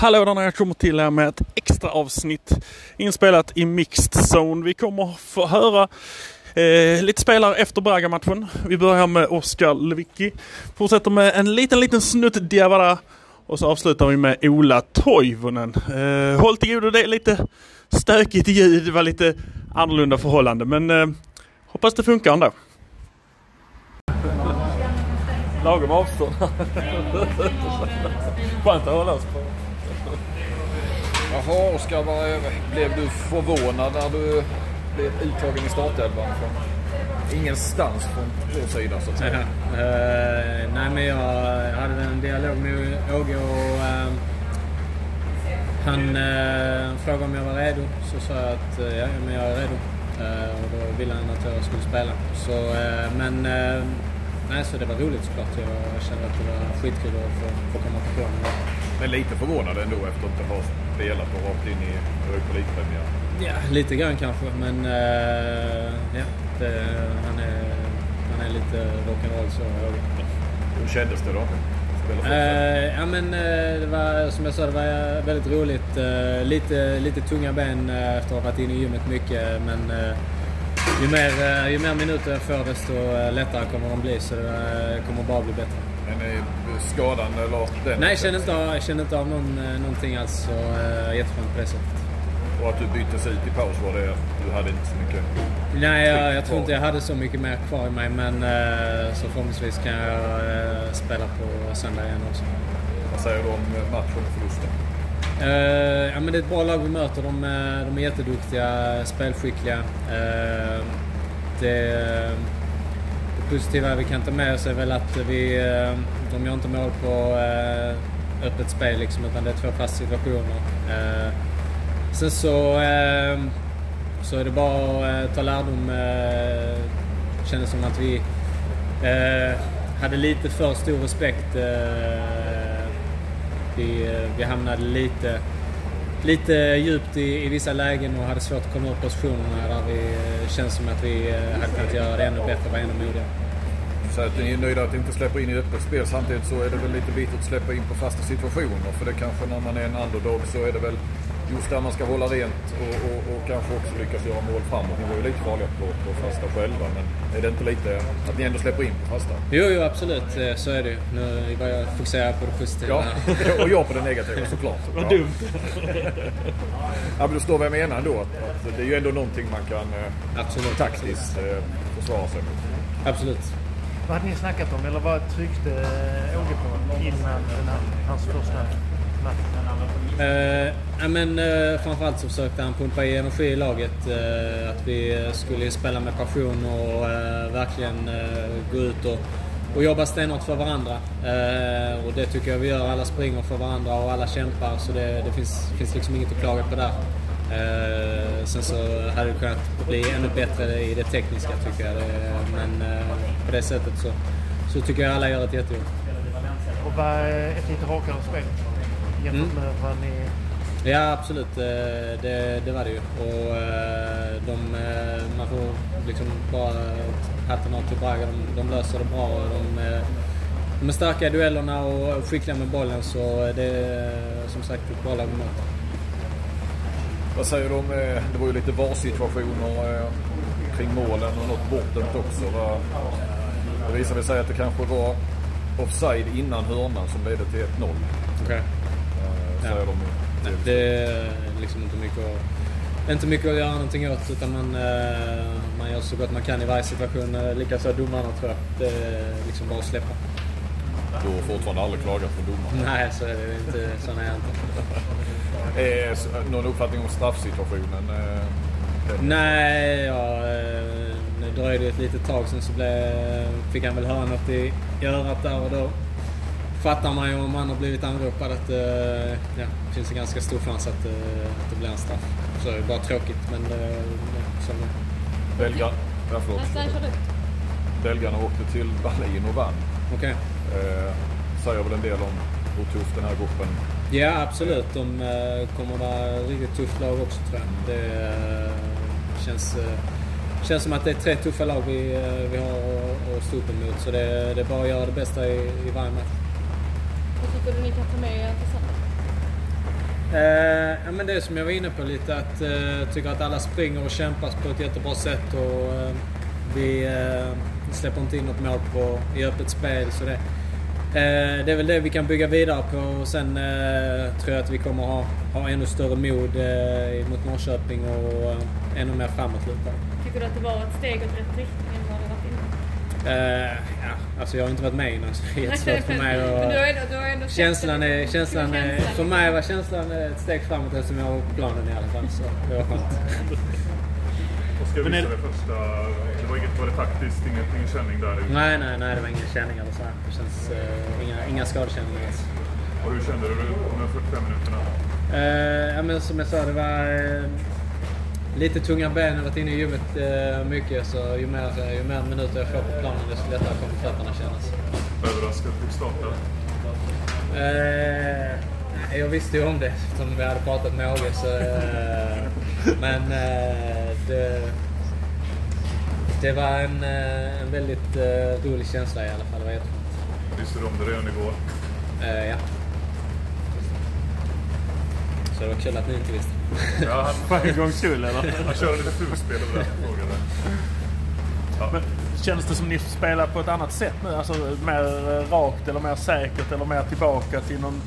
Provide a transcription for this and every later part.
Hallå där när jag kommer till här med ett extra avsnitt inspelat i Mixed Zone. Vi kommer få höra eh, lite spelare efter Braga-matchen. Vi börjar med Oskar Lewicki. Fortsätter med en liten, liten snutt Diawara. Och så avslutar vi med Ola Toivonen. Eh, håll till godo, det är lite stökigt ljud. Det var lite annorlunda förhållande men eh, hoppas det funkar ändå. Lagom avstånd. Skönt att hålla oss på. Jaha, Oskar, blev du förvånad när du blev uttagen i startelvan? Ingenstans från vår sida så att säga. Uh, nej, men jag hade en dialog med Åge och uh, han uh, frågade om jag var redo. Så sa jag att ja, men jag är redo. och då ville han att jag skulle spela. Så, men nej, så det var roligt såklart. Jag kände att det var skitkul att få, få komma på planen. Men lite förvånad ändå efter att inte ha spelat och rakt in i Europa League-premiär? Ja, lite grann kanske. Men uh, ja, det, han, är, han är lite rock'n'roll så. Hur kändes det då? Uh, ja men uh, det var som jag sa, det var väldigt roligt. Uh, lite, lite tunga ben efter att ha varit inne i gymmet mycket men ju mer, ju mer minuter jag får desto lättare kommer de bli så det kommer bara bli bättre. Men skadan eller den? Nej, jag känner inte, jag känner inte av någon, någonting alls. Så äh, jätteskönt på det sättet. Och att du byttes ut i paus var det du hade inte så mycket? Nej, jag, jag tror inte jag hade så mycket mer kvar i mig. Men äh, så förhoppningsvis kan jag äh, spela på söndag igen också. Vad säger du om matchen och förlusten? Uh, ja, men det är ett bra lag vi möter. De, de är jätteduktiga, spelskickliga. Uh, det, positiva vi kan ta med oss är väl att vi, eh, de gör inte mål på eh, öppet spel liksom, utan det är två fasta situationer. Eh, sen så, så är det bara att ta lärdom. Det Kändes som att vi hade lite för stor respekt. Vi, vi hamnade lite lite djupt i, i vissa lägen och hade svårt att komma ur positionerna där vi eh, känns som att vi eh, hade kunnat göra det ännu bättre och vara ännu modigare. Så att ni är nöjda att inte släppa in i öppet spel. Samtidigt så är det väl lite bittert att släppa in på fasta situationer. För det kanske när man är en underdog så är det väl just där man ska hålla rent och, och, och kanske också lyckas göra mål framåt. Ni var ju lite farliga på, på fasta själva. Men är det inte lite att ni ändå släpper in på fasta? Jo, jo absolut. Eh, så är det ju. Nu var jag fokuserad på det positiva. Ja, och jag på det negativa såklart. Vad ja. dumt. ja, men du förstår vad jag menar ändå. Att, att det är ju ändå någonting man kan eh, absolut, taktiskt eh, försvara sig mot. Absolut. Vad hade ni snackat om eller vad tryckte Åge på innan den här, hans första Uh, ja, men, uh, framförallt så försökte han pumpa i energi i laget. Uh, att vi skulle spela med passion och uh, verkligen gå ut och, och jobba stenhårt för varandra. och det tycker jag vi gör. Alla springer för varandra och alla kämpar. Så det, det finns, finns liksom inget att klaga på där. Sen så hade det kunnat bli ännu bättre i det tekniska tycker jag. Men på det sättet så, så tycker jag alla gör ett jättejobb. Och vad är ett lite rakare spel jämfört mm. med vad ni... Ja absolut, eh, det, det var det ju. Och eh, de, eh, man får liksom bara hatten av till Braga. De, de löser det bra. De, de är starka i duellerna och skickliga med bollen så det är som sagt ett bra lag att möta. Vad säger du om, det var ju lite VAR-situationer kring målen och något bortdömt också. Det visade sig att det kanske var offside innan hörnan som ledde till 1-0. Okej. Okay. Säger ja. de Nej, det är liksom inte mycket att, inte mycket att göra någonting åt utan man, eh, man gör så gott man kan i varje situation. Likaså domarna tror jag. Det är liksom bara att släppa. Du har fortfarande aldrig klagat på domarna? Nej, så är det inte. Sån är jag inte. Eh, någon uppfattning om straffsituationen? Eh, Nej, ja, eh, nu dröjde det ett litet tag sen så blev, fick han väl höra något i, i örat där och då fattar man ju om han har blivit anropad att ja, det finns en ganska stor chans att, att det blir en straff. Så det är bara tråkigt men det, som Belgarna, ja, förlåt. Belgarna åkte till Berlin och vann. Okej. Okay. Eh, säger väl en del om hur tuff den här gruppen Ja, absolut. De kommer vara riktigt tufft lag också tror jag. Det känns, känns som att det är tre tuffa lag vi, vi har att stå upp emot. Så det, det är bara att göra det bästa i, i varje match. Vad tycker du ni kan ta med er till Eh, ja, men det som jag var inne på lite att eh, tycker att alla springer och kämpar på ett jättebra sätt och eh, vi eh, släpper inte in något mål på, i öppet spel. Så det, eh, det är väl det vi kan bygga vidare på och sen eh, tror jag att vi kommer ha, ha ännu större mod eh, mot Norrköping och eh, ännu mer framåtlutade. Tycker du att det var ett steg åt rätt riktning än vad det varit innan? Eh, ja, alltså jag har inte varit med innan så det är jättesvårt för mig att... Känslan det. är, känslan är, för mig var känslan ett steg framåt eftersom jag var på planen i alla fall. Så det var skönt. Oskar visade första... Det var inget var det taktiskt, inget, ingen känning där. Nej, nej, nej, det var ingen känning eller så. här. Det känns eh, inga, inga skadekänningar alls. Och hur kände du de här 45 minuterna? Eh, ja, men som jag sa, det var eh, lite tunga ben. Jag har varit inne i gymmet eh, mycket så ju mer, ju mer minuter jag får på planen desto lättare kommer fötterna kännas. Överraskad fick starta. Eh, jag visste ju om det eftersom vi hade pratat med Åge. Så, eh, men eh, det, det var en, eh, en väldigt eh, rolig känsla i alla fall. Det var jätteskönt. Visste du om det redan igår? Eh, ja. Så det var kul att ni inte visste. Ja, han, För en gångs skull eller? han körde lite fulspel över den frågan. Ja. Men känns det som ni spelar på ett annat sätt nu? Alltså mer eh, rakt eller mer säkert eller mer tillbaka till någon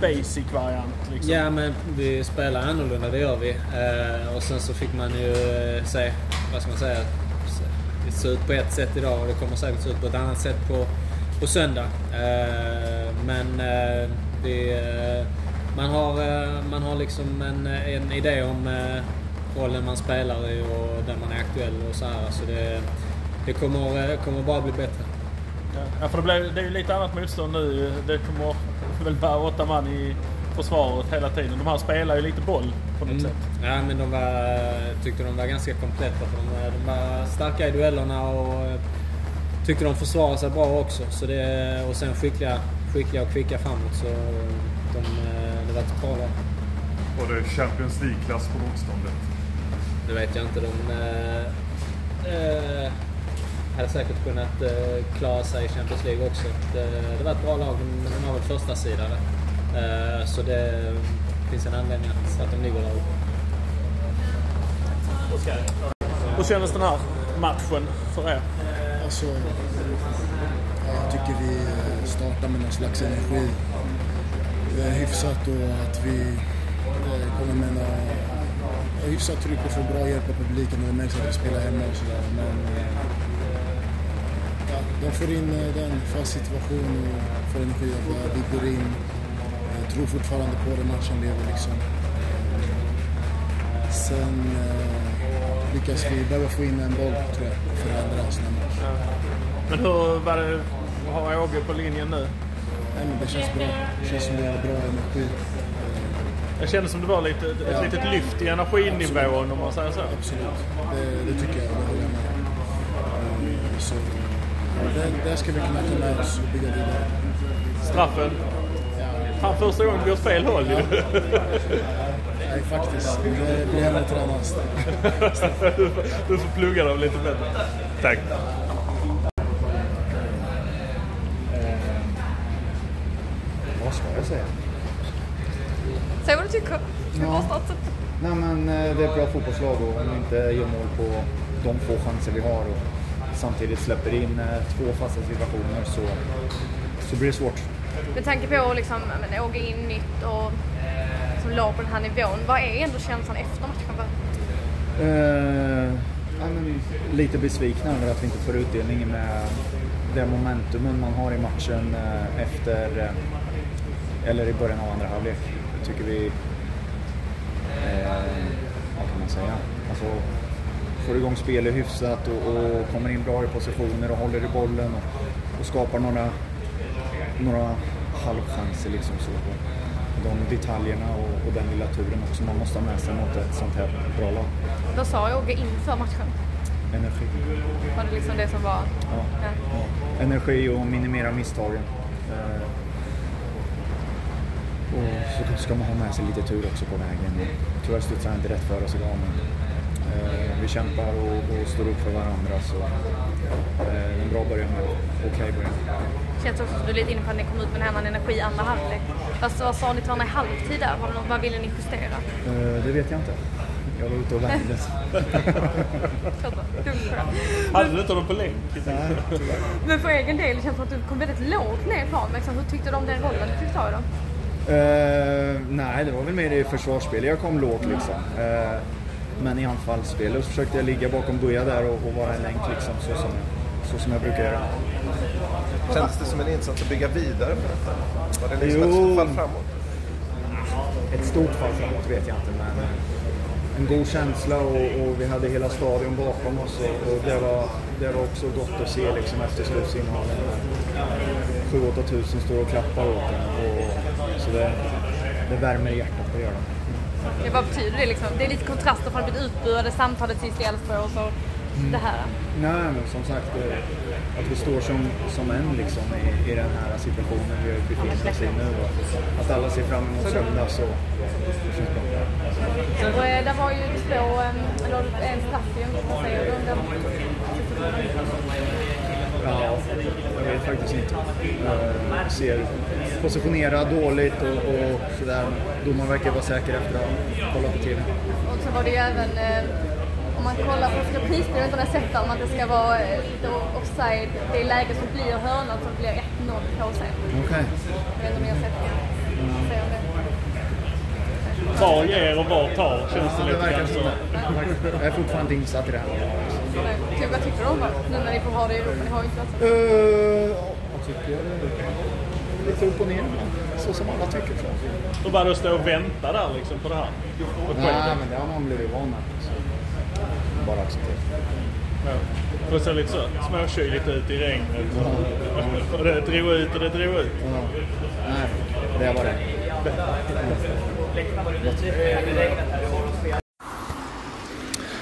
basic variant? Liksom? Ja, men vi spelar annorlunda, det gör vi. Eh, och sen så fick man ju eh, se, vad ska man säga, det ser ut på ett sätt idag och det kommer säkert se ut på ett annat sätt på, på söndag. Eh, men eh, eh, man, har, eh, man har liksom en, en idé om eh, rollen man spelar i och där man är aktuell och så här. Så det, det kommer, eh, kommer bara bli bättre. Ja, för det, blev, det är ju lite annat motstånd nu. Det kommer väl bara åtta man i försvaret hela tiden. De här spelar ju lite boll på något Mm. sätt. Ja, men de var, tyckte de var ganska kompletta. För de, var- de var starka i duellerna och eh, tyckte de försvarade sig bra också. Så det, och sen skickliga, skickliga och kvicka framåt. Så de, eh, det lag. Var det Champions League-klass på motståndet? Det vet jag inte. De eh, eh, hade säkert kunnat eh, klara sig i Champions League också. Det, det var ett bra lag, men de har väl första sidare. Eh, så det finns en anledning att, att de ligger där uppe. Hur kändes den här matchen för er? Alltså, ja, jag tycker vi eh, startar med någon slags energi. Det är hyfsat och att vi eh, kommer med några, hyfsat tryck och får bra hjälp av publiken och det märks att vi spelar hemma och sådär. Men eh, ja, de får in eh, den fast situation och får energi av det. Vi går in. Jag tror fortfarande på det, matchen lever liksom. Sen eh, lyckas vi behöva få in en boll tror jag för att ändra oss. Men hur var det har Åge på linjen nu? Men det känns bra. Det känns som vi har bra energi. Jag kände som det var lite, ett Ja. litet lyft i energinivån om man säger så. Absolut. Det, det tycker jag. Det håller jag med Så, ja, det, det ska vi kunna ta med oss och bygga vidare. Straffen. Fan första gången vi åt fel håll ju. Nej, faktiskt. Det blir hellre tränas. Du får plugga dem lite bättre. Tack. Vad ska jag säga? Säg vad du tycker. Ska starta? Nej men eh, det är ett bra fotbollslag och om vi inte gör mål på de få chanser vi har och samtidigt släpper in eh, två fasta situationer så, så blir det svårt. Med tanke på liksom, ja, men, Åge in nytt och som låg på den här nivån. Vad är ändå känslan efter matchen? Ja, men lite besvikna över att vi inte får utdelning med det momentumen man har i matchen efter eller i början av andra halvlek. Tycker vi eh, vad kan man säga? Alltså, får igång spelet hyfsat och, och kommer in bra i positioner och håller i bollen och, och skapar några, några halvchanser liksom så. De detaljerna och, och den lilla turen också man måste ha med sig mot ett sånt här bra lag. Vad sa Åge inför matchen? Energi. Var det liksom det som var... Ja. Ja. Energi och minimera misstagen. Eh, och så ska man ha med sig lite tur också på vägen. Tyvärr studsar inte rätt för oss idag men eh, vi kämpar och, och står upp för varandra så eh, en bra början med okej början. Känns också som du är lite inne på att ni kom ut med en annan energi i andra halvlek. Vad, vad sa ni till varandra i halvtid där? Det vad ville ni justera? Eh, det vet jag inte. Jag var ute och värmde. Hade du inte honom på länk? Men för egen del, det känns som att du kom väldigt lågt ner i plan. Liksom, hur tyckte du om den rollen du fick ta idag? Eh, nej, det var väl mer i försvarsspelet jag kom lågt liksom. Eh, men i anfallsspelet så försökte jag ligga bakom Buja där och, och vara en länk liksom, så som, så som jag brukar göra. Kändes det som en insats att bygga vidare på detta? Var det liksom Jo. ett fall framåt? Ett stort fall framåt vet jag inte, men en god känsla och, och vi hade hela stadion bakom oss och, och det, var, det var också gott att se liksom efter slutsignalen. 7-8 tusen står och klappar åt en och, så det, det värmer i hjärtat att göra det. Ja, vad betyder det liksom? Det är lite kontraster från att bli utbuade samtalet sist i Elfsborg och så det här. Nej, men som sagt, eh, att vi står som, som en liksom i, i den här situationen vi befinner oss i nu. Och att alla ser fram emot söndag så det känns bra. Och eh, där var ju två, eh, eller en straff vad säger du? Ja, jag vet faktiskt inte. Jag ser positionerad dåligt och, och sådär. Domaren verkar vara säker efter att ha kollat på TV. Och så var det ju även, eh, om man kollar på pris, jag vet inte om jag har sett det, om att det ska vara eh, lite offside, det läge som blir hörnan som blir 1-0 på sig. Okej. Jag vet inte om ni har sett det? Säger om det. Var ger och var tar känns det Ja, det lite grann så. Jag är fortfarande inte insatt i det här. Typ, vad tycker du om det? Nu när ni får ha det i Europa, ni har ju inte varit. Uh, vad tycker jag? Lite upp och ner. Så som alla tycker. Så. Då bara stå och vänta där liksom på det här. Och Nej, men det har man blivit van med. Bara acceptera. Ja. Det ser lite så småkyligt ut i regnet. Och det drog ut och det drog ut. Ja. Nej, det var det.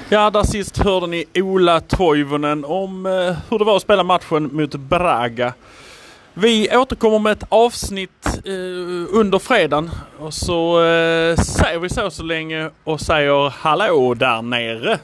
Ja, där sist hörde ni Ola Toivonen om eh, hur det var att spela matchen mot Braga. Vi återkommer med ett avsnitt eh, under fredagen och så eh, säger vi så så länge och säger hallå där nere.